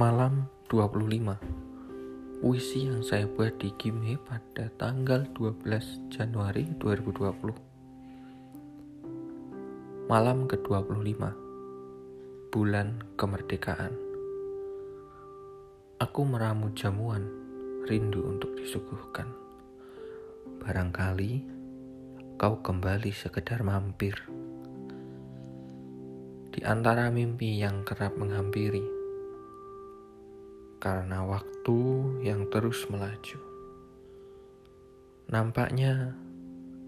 Malam 25 Puisi yang saya buat di Gimhe pada tanggal 12 Januari 2020 Malam ke-25 Bulan Kemerdekaan. Aku meramu jamuan rindu untuk disuguhkan. Barangkali kau kembali sekedar mampir. Di antara mimpi yang kerap menghampiri, karena waktu yang terus melaju. Nampaknya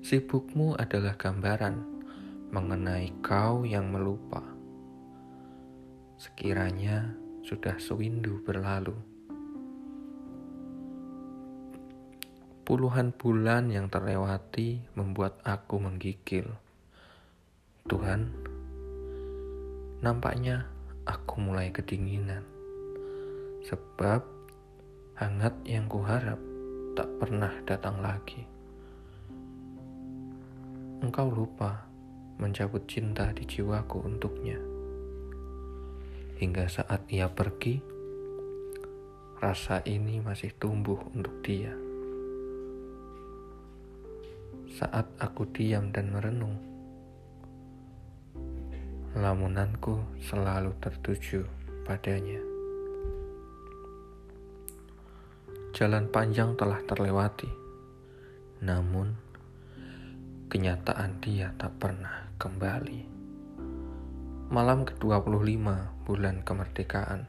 sibukmu adalah gambaran mengenai kau yang melupa. Sekiranya sudah sewindu berlalu. Puluhan bulan yang terlewati membuat aku menggigil. Tuhan, Nampaknya aku mulai kedinginan. Sebab hangat yang kuharap tak pernah datang lagi. Engkau lupa mencabut cinta di jiwaku untuknya. Hingga saat ia pergi, rasa ini masih tumbuh untuk dia. Saat aku diam dan merenung, lamunanku selalu tertuju padanya. Jalan panjang telah terlewati, namun kenyataan dia tak pernah kembali. Malam ke-25 bulan kemerdekaan,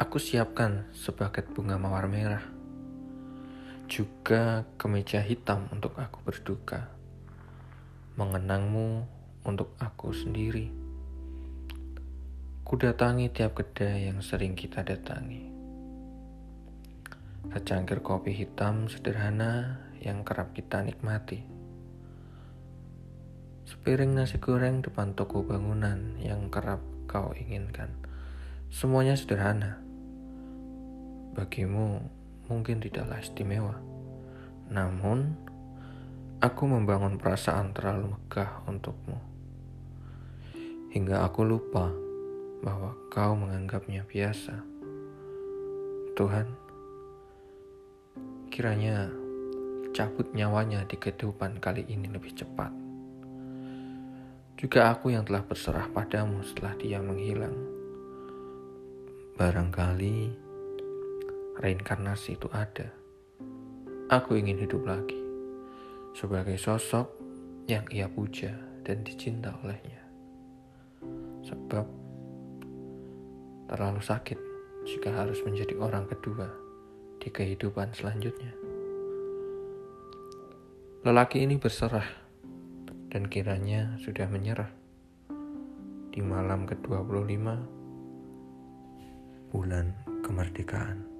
aku siapkan sebagai bunga mawar merah, juga kemeja hitam untuk aku berduka. Mengenangmu untuk aku sendiri. Kudatangi tiap kedai yang sering kita datangi. Secangkir kopi hitam sederhana yang kerap kita nikmati. Sepiring nasi goreng depan toko bangunan yang kerap kau inginkan. Semuanya sederhana. Bagimu mungkin tidaklah istimewa. Namun, aku membangun perasaan terlalu megah untukmu hingga aku lupa bahwa kau menganggapnya biasa. Tuhan, kiranya cabut nyawanya di kehidupan kali ini lebih cepat. Juga aku yang telah berserah padamu setelah dia menghilang. Barangkali reinkarnasi itu ada. Aku ingin hidup lagi sebagai sosok yang ia puja dan dicinta olehnya sebab terlalu sakit jika harus menjadi orang kedua di kehidupan selanjutnya. Lelaki ini berserah dan kiranya sudah menyerah di malam ke-25 bulan kemerdekaan.